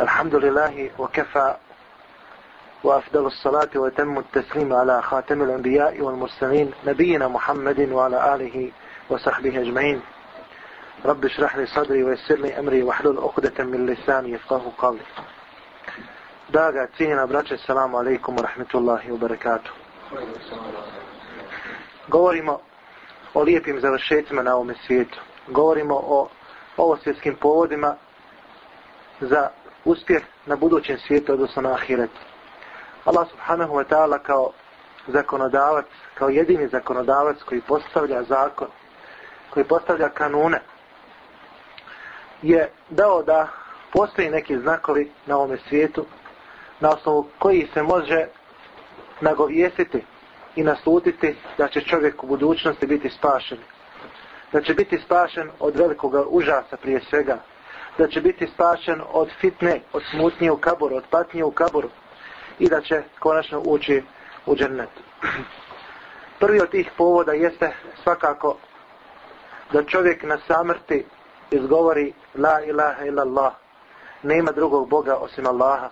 الحمد لله وكفى وأفضل الصلاة وتم التسليم على خاتم الأنبياء والمرسلين نبينا محمد وعلى آله وصحبه أجمعين. رب اشرح لي صدري ويسر لي أمري واحلل عقدة من لساني يفقه قولي. داغا تينا braće, السلام عليكم ورحمة الله وبركاته Govorimo o lijepim završetima na ovome svijetu. Govorimo o ovosvjetskim povodima za uspjeh na budućem svijetu, odnosno na ahiretu. Allah subhanahu wa ta'ala kao zakonodavac, kao jedini zakonodavac koji postavlja zakon, koji postavlja kanune, je dao da postoji neki znakovi na ovome svijetu na osnovu koji se može nagovijestiti i naslutiti da će čovjek u budućnosti biti spašen. Da će biti spašen od velikog užasa prije svega. Da će biti spašen od fitne, od smutnje u kaboru, od patnje u kaboru. I da će konačno ući u džennet. Prvi od tih povoda jeste svakako da čovjek na samrti izgovori La ilaha illallah. Nema drugog Boga osim Allaha.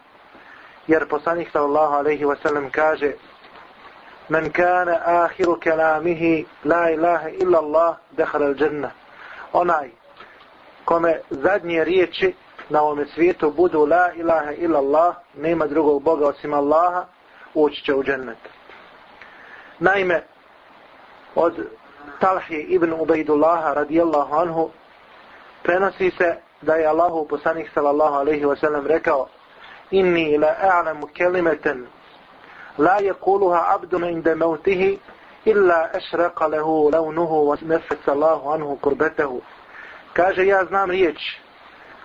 Jer poslanik sallallahu alaihi wasallam kaže Men kana ahiru kelamihi la ilaha illallah Allah al dženna. Onaj kome zadnje riječi na ovome svijetu budu la ilaha illallah, nema drugog Boga osim Allaha, ući će u džennet. Naime, od Talhi ibn Ubejdullaha radijallahu anhu prenosi se da je Allahu poslanik sallallahu alaihi wa sallam rekao inni la a'lamu kelimeten la yakuluha abdun inda mautihi illa ashraqa lahu launuhu wa nafasa Allahu anhu kurbetehu kaže ja znam riječ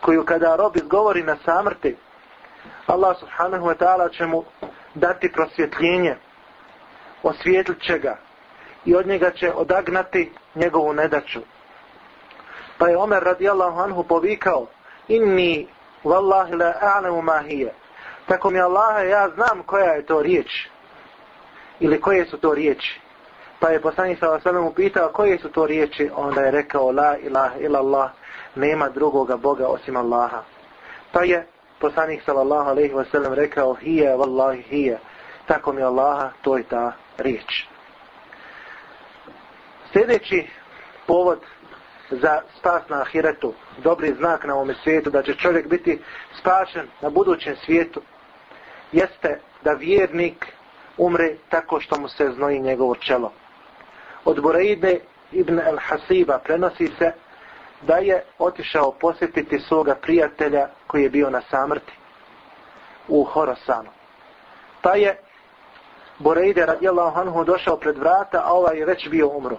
koju kada rob izgovori na samrti Allah subhanahu wa ta'ala će mu dati prosvjetljenje osvijetlit će ga i od njega će odagnati njegovu nedaču pa je Omer radijallahu anhu povikao inni wallahi la a'lamu ma hiya. Tako mi Allaha ja znam koja je to riječ ili koje su to riječi pa je poslanik sa osvrame upitao koje su to riječi? Onda je rekao la ilaha illallah, nema drugoga Boga osim Allaha. Pa je poslanik sallallahu alaihi wasallam rekao hije wallahi hije tako mi Allaha to je ta riječ. Sljedeći povod za spas na ahiretu, dobri znak na ovom svijetu, da će čovjek biti spašen na budućem svijetu, jeste da vjernik umre tako što mu se znoji njegovo čelo. Od Buraide ibn al-Hasiba prenosi se da je otišao posjetiti svoga prijatelja koji je bio na samrti u Horosanu. Pa je Buraide radijallahu anhu došao pred vrata, a ovaj je već bio umro.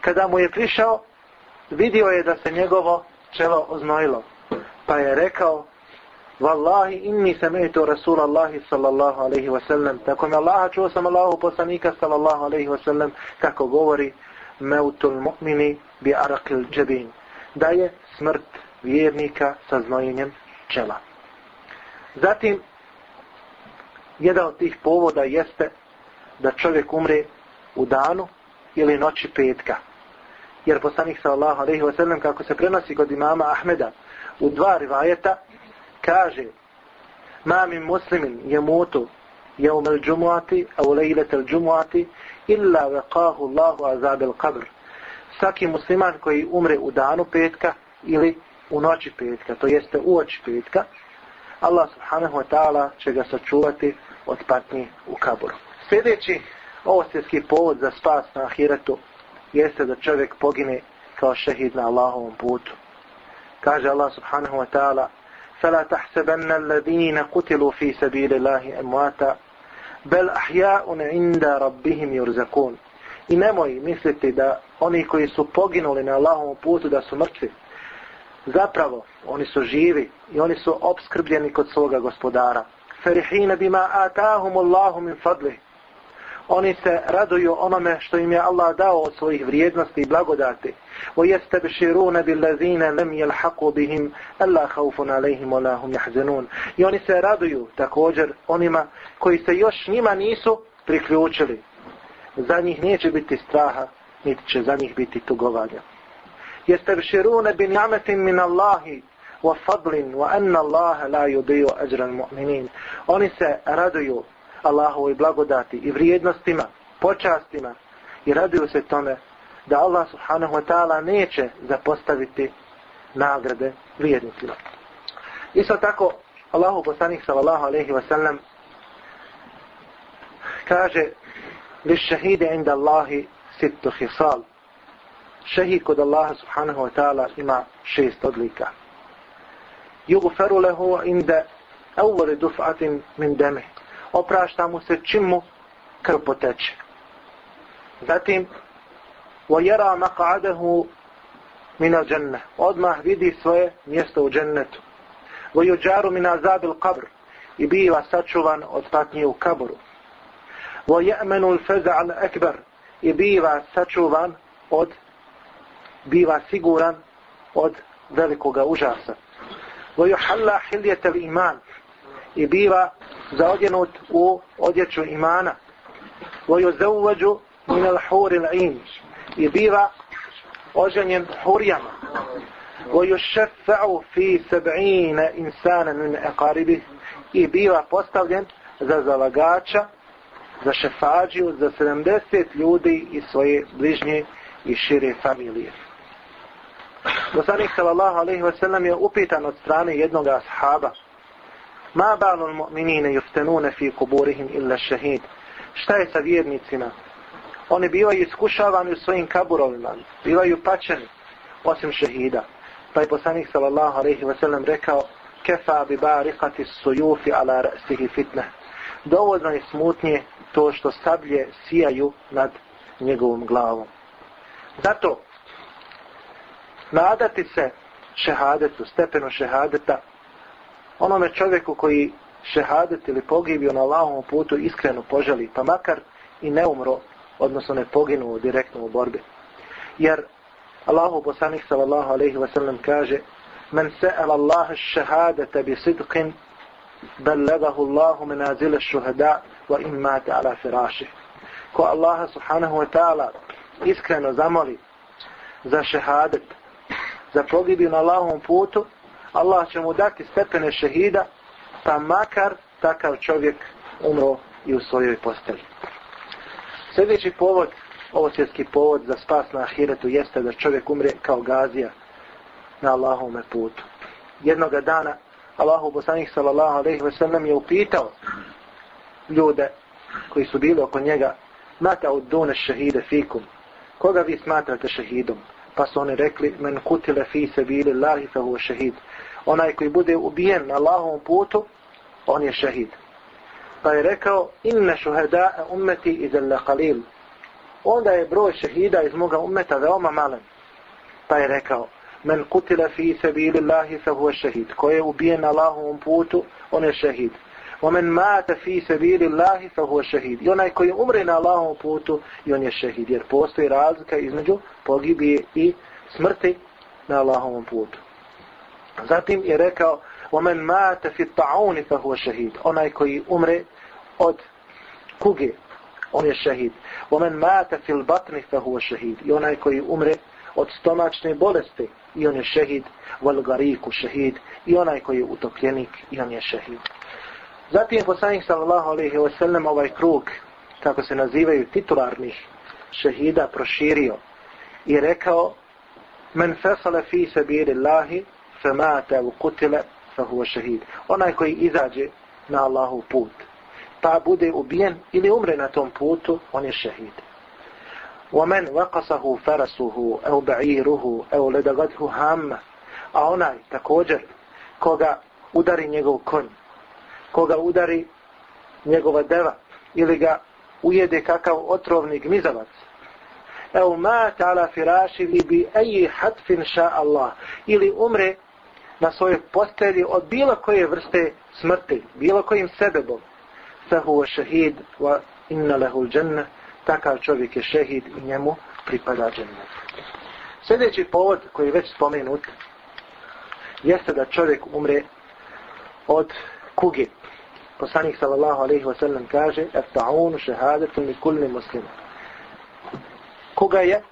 Kada mu je prišao, vidio je da se njegovo čelo oznojilo. Pa je rekao, Wallahi inni sametu Rasulallahi sallallahu alaihi wa sallam. Tako mi Allaha čuo sam Allahu poslanika sallallahu alaihi wa sallam kako govori meutul mu'mini bi arakil džabin. Da je smrt vjernika sa znojenjem čela. Zatim, jedan od tih povoda jeste da čovjek umre u danu ili noći petka jer poslanik sallallahu alaihi wa sallam kako se prenosi kod imama Ahmeda u dva rivajeta kaže ma min muslimin yamutu yawm al džumuati au lejlet al džumuati illa veqahu Allahu azab al-qabr svaki musliman koji umre u danu petka ili u noći petka to jeste u oči petka Allah subhanahu wa ta'ala će ga sačuvati od patnji u kaburu sljedeći ovostvjetski povod za spas na ahiretu jeste da čovjek pogine kao šehid na Allahovom putu. Kaže Allah subhanahu wa ta'ala فَلَا تَحْسَبَنَّ الَّذِينَ قُتِلُوا فِي سَبِيلِ اللَّهِ أَمْوَاتًا بَلْ أَحْيَاءٌ عِنْدَ رَبِّهِمْ يُرْزَكُونَ I nemoj misliti da oni koji su poginuli na Allahovom putu da su mrtvi. Zapravo, oni su živi i oni su obskrbljeni kod svoga gospodara. فَرِحِينَ بِمَا آتَاهُمُ اللَّهُ مِنْ فَضْلِهِ oni se raduju onome što im je Allah dao od svojih vrijednosti i blagodati. وَيَسْتَبْشِرُونَ بِالَّذِينَ لَمْ يَلْحَقُوا بِهِمْ أَلَّا خَوْفٌ عَلَيْهِمْ وَلَا هُمْ يَحْزَنُونَ I oni se raduju također onima koji se još njima nisu priključili. Za njih neće biti straha, niti će za njih biti tugovanja. يَسْتَبْشِرُونَ بِنْعَمَةٍ مِنَ اللَّهِ وفضل وأن الله لا يضيع أجر المؤمنين oni se raduju Allahovoj blagodati i vrijednostima, počastima i raduju se tome da Allah subhanahu wa ta'ala neće zapostaviti nagrade vjernicima. Isto tako Allahu poslanik sallallahu alejhi ve sellem kaže li shahide inda Allahi sittu khisal šehid kod Allaha subhanahu wa ta'ala ima šest odlika. Yughfaru lehu inda awwal duf'atin min dami Oprašta mu se čim mu krv poteče. Zatim wa yara maq'adahu min al-jannah. Odmah vidi svoje mjesto u džennetu. Wa yujaru min azab al-qabr. I biva sačuvan od patnje u kaburu. Wa ya'manu al-faza' al-akbar. I biva sačuvan od biva siguran od velikoga užasa. وَيُحَلَّا حِلْيَةَ الْإِمَانِ I biva zaodjenut u odjeću imana. وَيُزَوَّجُ مِنَ الْحُورِ الْعِينِ I biva oženjen hurijama. وَيُشَفَّعُ فِي سَبْعِينَ إِنسَانًا مِنْ أَقَارِبِهِ I biva postavljen za zalagača, za šefađiju, za 70 ljudi i svoje bližnje i šire familije. Poslanik sallallahu alejhi ve sellem je upitan od strane jednog ashaba: "Ma balul mu'minina yuftanuna fi quburihim illa shahid?" Šta je sa vjernicima? Oni bivaju iskušavani u svojim kaburovima, bivaju pačeni, osim šehida. Pa je poslanik sallallahu alejhi ve sellem rekao: kefa bi bariqati as-suyuf ala ra'sihi fitna." Dovoljno je smutnje to što sablje sijaju nad njegovom glavom. Zato nadati se šehadetu, stepenu šehadeta, onome čovjeku koji šehadet ili pogibio na Allahovom putu iskreno poželi, pa makar i ne umro, odnosno ne poginu direktno u borbi. Jer Allahu poslanik sallallahu alaihi wasallam kaže Men se'al Allah šehadeta bi sidqin belegahu Allahu menazile šuhada wa imate ala firaših. Ko Allaha subhanahu wa ta'ala iskreno zamoli za šehadet, za pogibiju na Allahovom putu, Allah će mu dati stepene šehida, pa makar takav čovjek umro i u svojoj posteli. Sljedeći povod, ovo svjetski povod za spas na ahiretu jeste da čovjek umre kao gazija na Allahovome putu. Jednog dana Allahu poslanik sallallahu alejhi ve sellem je upitao ljude koji su bili oko njega mata od dune šehide fikum koga vi smatrate šehidom pa su oni rekli men kutile fi se bili lahi fa huwa šehid onaj koji bude ubijen na Allahovom putu on je šehid pa je rekao inne šuheda ummeti izelle qalil onda je broj šehida iz moga ummeta veoma malen pa je rekao men kutile fi se bili lahi fa huwa šehid ko je ubijen na Allahovom putu on je šehid ومن مات في سبيل الله فهو شهيد i onaj koji umre na Allahovom putu i on je šehid jer postoji razlika između pogibije i smrti na Allahovom putu zatim je rekao ومن مات في الطاعون فهو شهيد onaj koji umre od kuge on je šehid ومن مات في البطن فهو شهيد i onaj koji umre od stomačne bolesti i on je šehid والغريق šehid i onaj koji je utopljenik i on je šehid Zatim poslanik sallallahu alejhi ve sellem ovaj krug kako se nazivaju titularnih šehida proširio i rekao men fasala fi sabilillahi famata wa qutila fa huwa shahid onaj koji izađe na Allahov put pa bude ubijen ili umre na tom putu on je šehid ومن وقصه فرسه أو بعيره أو لدغته هامه a onaj također koga udari njegov konj koga udari njegova deva ili ga ujede kakav otrovni gmizavac. Evo mat ala firaši li bi eji hatfin ša Allah ili umre na svojoj postelji od bilo koje vrste smrti, bilo kojim sebebom. Fahu wa šehid wa inna lehu dženne, takav čovjek je šehid i njemu pripada dženne. Sljedeći povod koji je već spomenut jeste da čovjek umre od kuge. Poslanik sallallahu alejhi ve sellem kaže: "At-ta'un shahadatu li kulli muslim." Koga je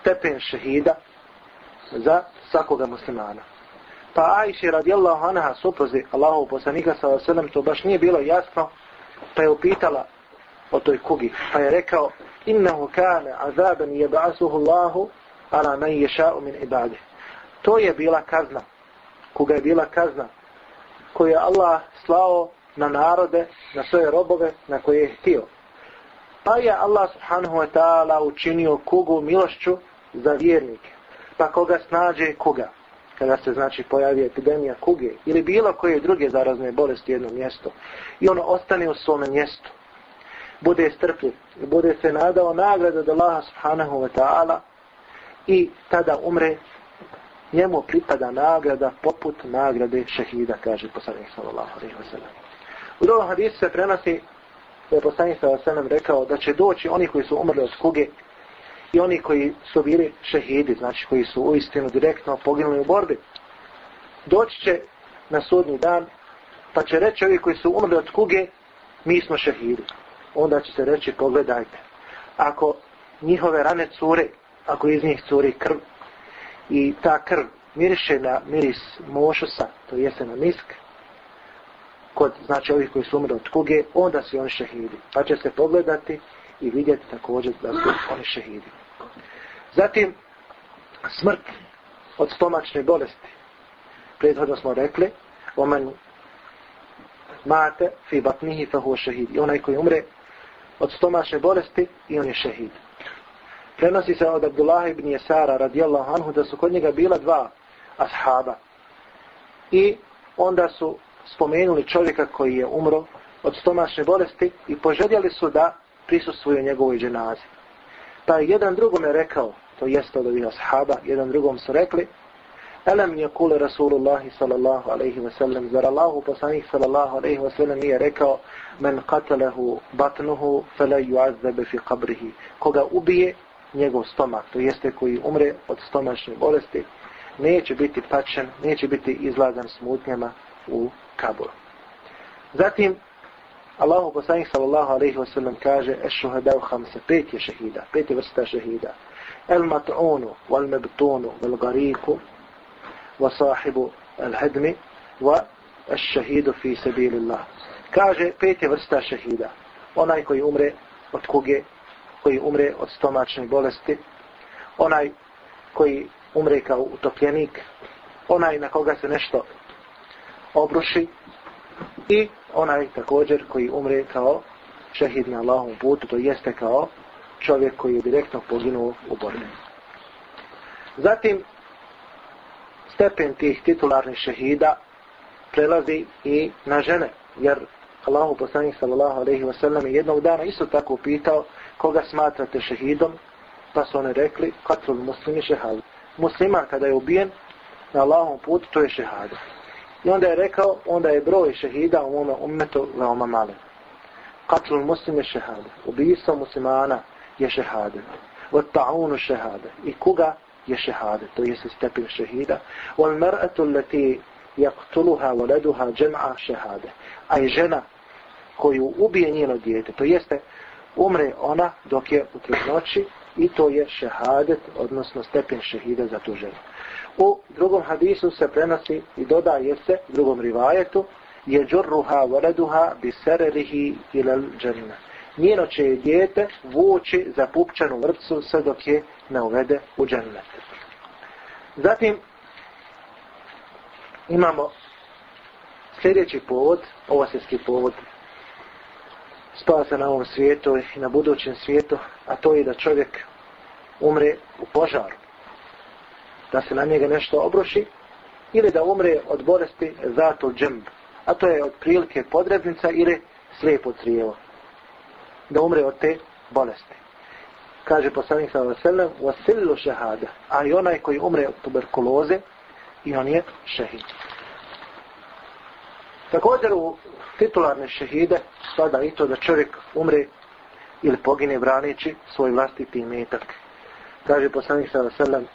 stepen šehida za svakoga muslimana. Pa Ajši radijallahu anha supruzi Allahu poslanika sallallahu alejhi to baš nije bilo jasno, pa je upitala o toj kugi, pa je rekao innahu kana azaban yab'asuhu Allahu ala man yasha'u min ibadihi. To je bila kazna. Koga je bila kazna koju je Allah slao na narode, na svoje robove, na koje je htio. Pa je Allah subhanahu wa ta'ala učinio kugu milošću za vjernike. Pa koga snađe kuga, kada se znači pojavi epidemija kuge ili bilo koje druge zarazne bolesti jedno mjesto i ono ostane u svome mjestu, bude strpljiv i bude se nadao nagrada od Allaha subhanahu wa ta'ala i tada umre njemu pripada nagrada poput nagrade šehida, kaže poslanik sallallahu alaihi wa sallam. U drugom hadisu se prenosi da je poslanik sa alaihi rekao da će doći oni koji su umrli od kuge i oni koji su bili šehidi, znači koji su uistinu direktno poginuli u borbi. Doći će na sudnji dan, pa će reći ovi koji su umrli od kuge, mi smo šehidi. Onda će se reći, pogledajte, ako njihove rane cure, ako iz njih curi krv, i ta krv miriše na miris mošusa, to jeste na misk, kod znači ovih koji su umre od kuge, onda su oni šehidi. Pa će se pogledati i vidjeti također da su oni šehidi. Zatim, smrt od stomačne bolesti. Prethodno smo rekli, omen mate fi batnihi fa huwa šehid. I onaj koji umre od stomačne bolesti i on je šehid. Prenosi se od Abdullah ibn Jesara radijallahu anhu da su kod njega bila dva ashaba. I onda su spomenuli čovjeka koji je umro od stomačne bolesti i poželjeli su da prisustuju njegovoj dženazi. Pa jedan drugom je rekao, to jeste od ovih ashaba, jedan drugom su rekli, Alam je kule Rasulullah sallallahu alaihi wa sallam, zar Allahu poslanih sallallahu alaihi wa sallam nije rekao, men qatalahu batnuhu, fele juazzebe fi qabrihi. Koga ubije, njegov stomak, to jeste koji umre od stomačne bolesti, neće biti pačen, neće biti izlagan smutnjama u kaburu. Zatim, Allahu poslanik sallallahu alejhi wasallam kaže eš-šuhadau hamse, pet je šehida, pet je vrsta šehida. El mat'unu wal-mebtunu, wal gariku wa sahibu al hadmi wa ash-shahidu fi sabilillah. Kaže pet je vrsta šehida. Onaj koji umre od kuge, koji umre od stomačne bolesti, onaj koji umre kao utopljenik, onaj na koga se nešto obruši i onaj također koji umre kao šehid na Allahom putu, to jeste kao čovjek koji je direktno poginuo u borbi. Zatim, stepen tih titularnih šehida prelazi i na žene, jer Allahu poslanik sallallahu alejhi ve sellem jednog dana isto tako pitao koga smatrate šehidom, pa su oni rekli katrul muslimi šehad. Musliman kada je ubijen na Allahovom putu, to je šehada. I onda je rekao, onda je broj šehida u mome ummetu veoma male. Katlul muslim je šehade. Ubijstvo muslimana je šehade. Od ta'unu šehade. I kuga je šehade. To je stepen šehida. Wal mar'atu lati jaktuluha voleduha jam'a šehade. A i žena koju ubije njeno dijete. To jeste umre ona dok je u trudnoći i to je šehadet, odnosno stepen šehida za tu ženu. U drugom hadisu se prenosi i dodaje se, u drugom rivajetu, je džurruha veleduha bi sererihi ilal džanna. Njeno će je djete vući za pupčanu vrpcu sve dok je ne uvede u džennet. Zatim imamo sljedeći povod, ovasijski povod spasa na ovom svijetu i na budućem svijetu, a to je da čovjek umre u požaru da se na njega nešto obroši ili da umre od bolesti zato džemb. A to je od prilike podrebnica ili slijepo crijevo. Da umre od te bolesti. Kaže poslanik sa vaselem, vasillu šehada. A i onaj koji umre od tuberkuloze, i on je šehid. Također u titularne šehide sada i to da čovjek umre ili pogine braneći svoj vlastiti imetak. Kaže poslanik sa vaselem,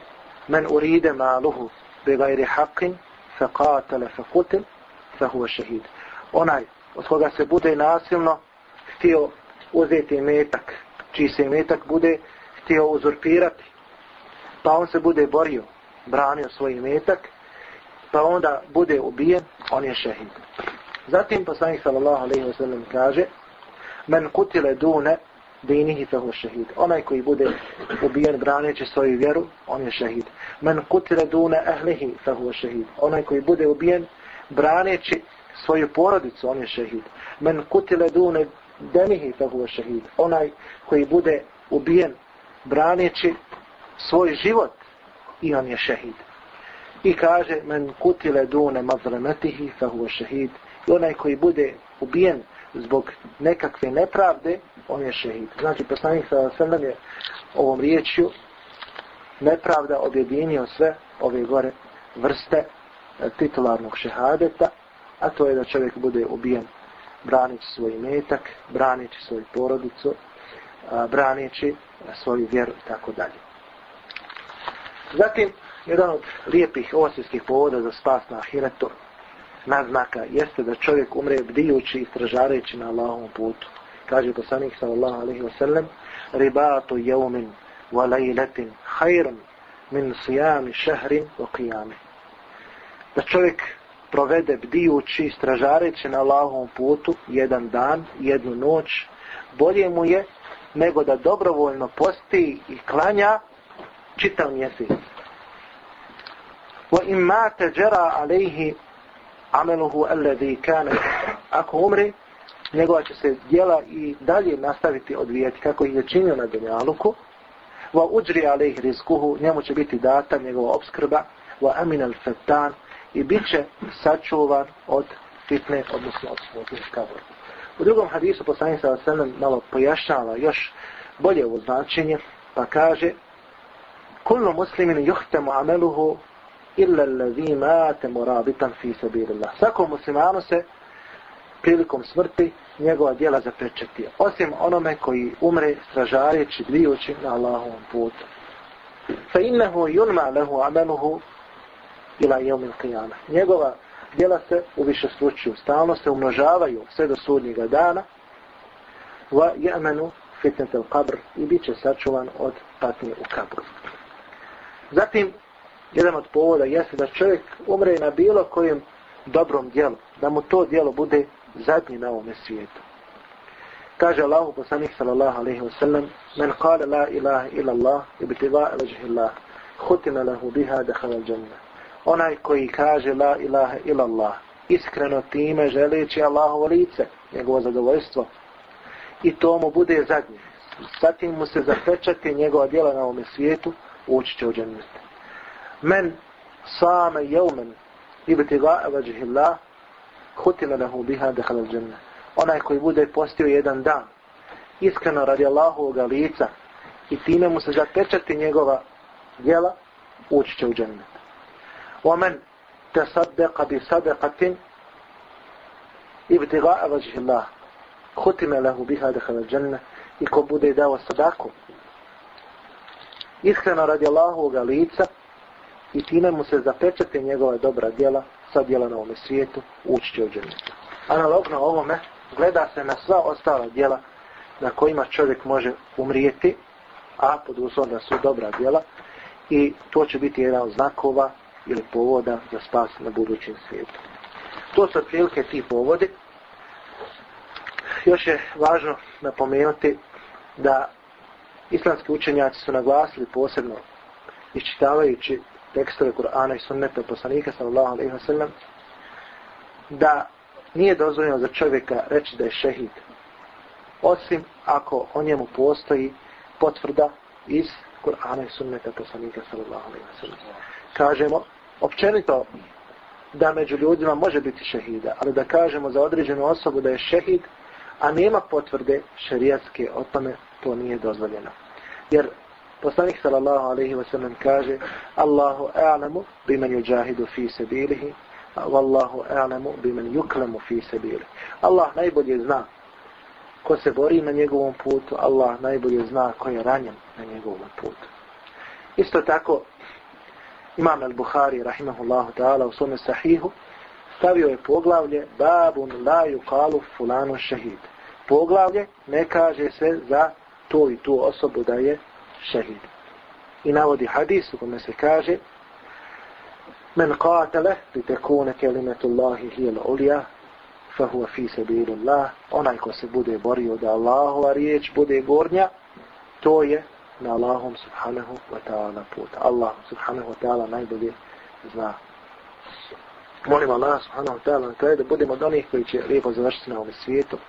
men uride maluhu bi gajri haqqin fe qatele fe kutil fe huve šehid. Onaj od koga se bude nasilno htio uzeti metak, čiji se metak bude htio uzurpirati, pa on se bude borio, branio svoj metak pa onda bude ubijen, on je šehid. Zatim poslanik sallallahu alejhi ve sellem kaže: "Men kutile dune dinihi fehu šehid. shahid." Onaj koji bude ubijen braneći svoju vjeru, on je šehid. "Men kutire dune ahlihi fehu šehid. shahid." Onaj koji bude ubijen braneći svoju porodicu, on je šehid. "Men kutile dune demihi fehu šehid. shahid." Onaj koji bude ubijen braneći svoj život, i on je šehid. I kaže, men kutile dune mazlametihi, fehu šehid. I onaj koji bude ubijen zbog nekakve nepravde, on je šehid. Znači, poslanik sa srnem je ovom riječju nepravda objedinio sve ove gore vrste e, titularnog šehadeta, a to je da čovjek bude ubijen branići svoj metak, branići svoju porodicu, branići svoju vjeru i tako dalje. Zatim, jedan od lijepih osvijskih povoda za spas na ahiretu, naznaka, jeste da čovjek umre bdijući i stražareći na Allahovom putu. Kaže poslanik sallallahu alaihi wasallam, ribatu jeumin wa lejletin hajrun min sijami šehrin wa qiyami. Da čovjek provede bdijući i stražareći na Allahovom putu jedan dan, jednu noć, bolje mu je nego da dobrovoljno posti i klanja čitav mjesec. Wa in mata ameluhu alladhi kana. Ako umre njegova će se djela i dalje nastaviti odvijati kako ih je činio na dunjaluku. Wa ujri alayhi rizquhu njemu će biti data njegova obskrba. Wa amin al fattan i bit će sačuvan od fitne odnosno od smutnih. U drugom hadisu poslanik sa sallam malo pojašnjava još bolje ovo značenje pa kaže kullu muslimin yuhtamu ameluhu illa allazi mata murabitan fi sabilillah. Svakom muslimanu se prilikom smrti njegova djela zapečati. Osim onome koji umre stražareći dvijući na Allahovom putu. Fa innehu yunma lehu amaluhu ila yawm al-qiyamah. Njegova djela se u više slučaju stalno se umnožavaju sve do sudnjega dana. Wa ya'manu fitnat al-qabr i biće sačuvan od patnje u kabru. Zatim jedan od povoda jeste da čovjek umre na bilo kojem dobrom dijelu, da mu to dijelo bude zadnji na ovome svijetu. Kaže Allah poslanik sallallahu alaihi sellem: men kale la ilaha ila Allah i bitiva Allah hutima lahu biha dehala džanna. Onaj koji kaže la ilaha ila Allah iskreno time želeći Allahovo lice, njegovo zadovoljstvo i to mu bude zadnje. Zatim mu se zapečati njegova djela na ovome svijetu, ući će u džennet men same jeumen ibtiga vajhi Allah hutima lahu biha dakhala al-janna onaj koji bude postio jedan dan iskreno radi Allahovog lica i time mu se zapečati njegova djela ući će u džennet. Wa te tasaddaqa bi sadaqatin ibtiga vajhi Allah hutima lahu biha dakhala al-janna i ko bude dao sadaku iskreno radi Allahovog lica i time mu se zapečate njegova dobra djela sa djela na ovome svijetu, ući će u džennetu. Analogno ovome gleda se na sva ostala djela na kojima čovjek može umrijeti, a pod uslovom da su dobra djela i to će biti jedan od znakova ili povoda za spas na budućem svijetu. To su otprilike ti povodi. Još je važno napomenuti da islamski učenjaci su naglasili posebno iščitavajući tekstove Kur'ana i sunneta poslanika sallallahu alaihi wasallam da nije dozvoljeno za čovjeka reći da je šehid osim ako o njemu postoji potvrda iz Kur'ana i sunneta poslanika sallallahu alaihi wasallam. kažemo općenito da među ljudima može biti šehida ali da kažemo za određenu osobu da je šehid a nema potvrde šerijatske o tome to nije dozvoljeno jer Poslanik sallallahu alaihi wa sallam kaže Allahu a'lamu biman yujahidu fi sabilihi wallahu a'lamu biman yuklamu fi sabilihi. Allah najbolje zna ko se bori na njegovom putu, Allah najbolje zna ko je ranjen na njegovom putu. Isto tako Imam al-Bukhari rahimahullahu ta'ala u svome sahihu stavio je poglavlje babun la yuqalu fulanu šehid. Poglavlje ne kaže se za to i tu osobu da je šehid. I navodi hadis u kome se kaže Men qatale li tekune kelimetullahi hijel ulija fahuwa fi sabilillah Onaj ko se bude borio da Allahova riječ bude gornja, to je na Allahom subhanahu wa ta'ala put Allah subhanahu wa ta'ala najbolje zna. Molim Allah subhanahu wa ta'ala na kraju da budemo od onih koji će lijepo završiti na ovom svijetu.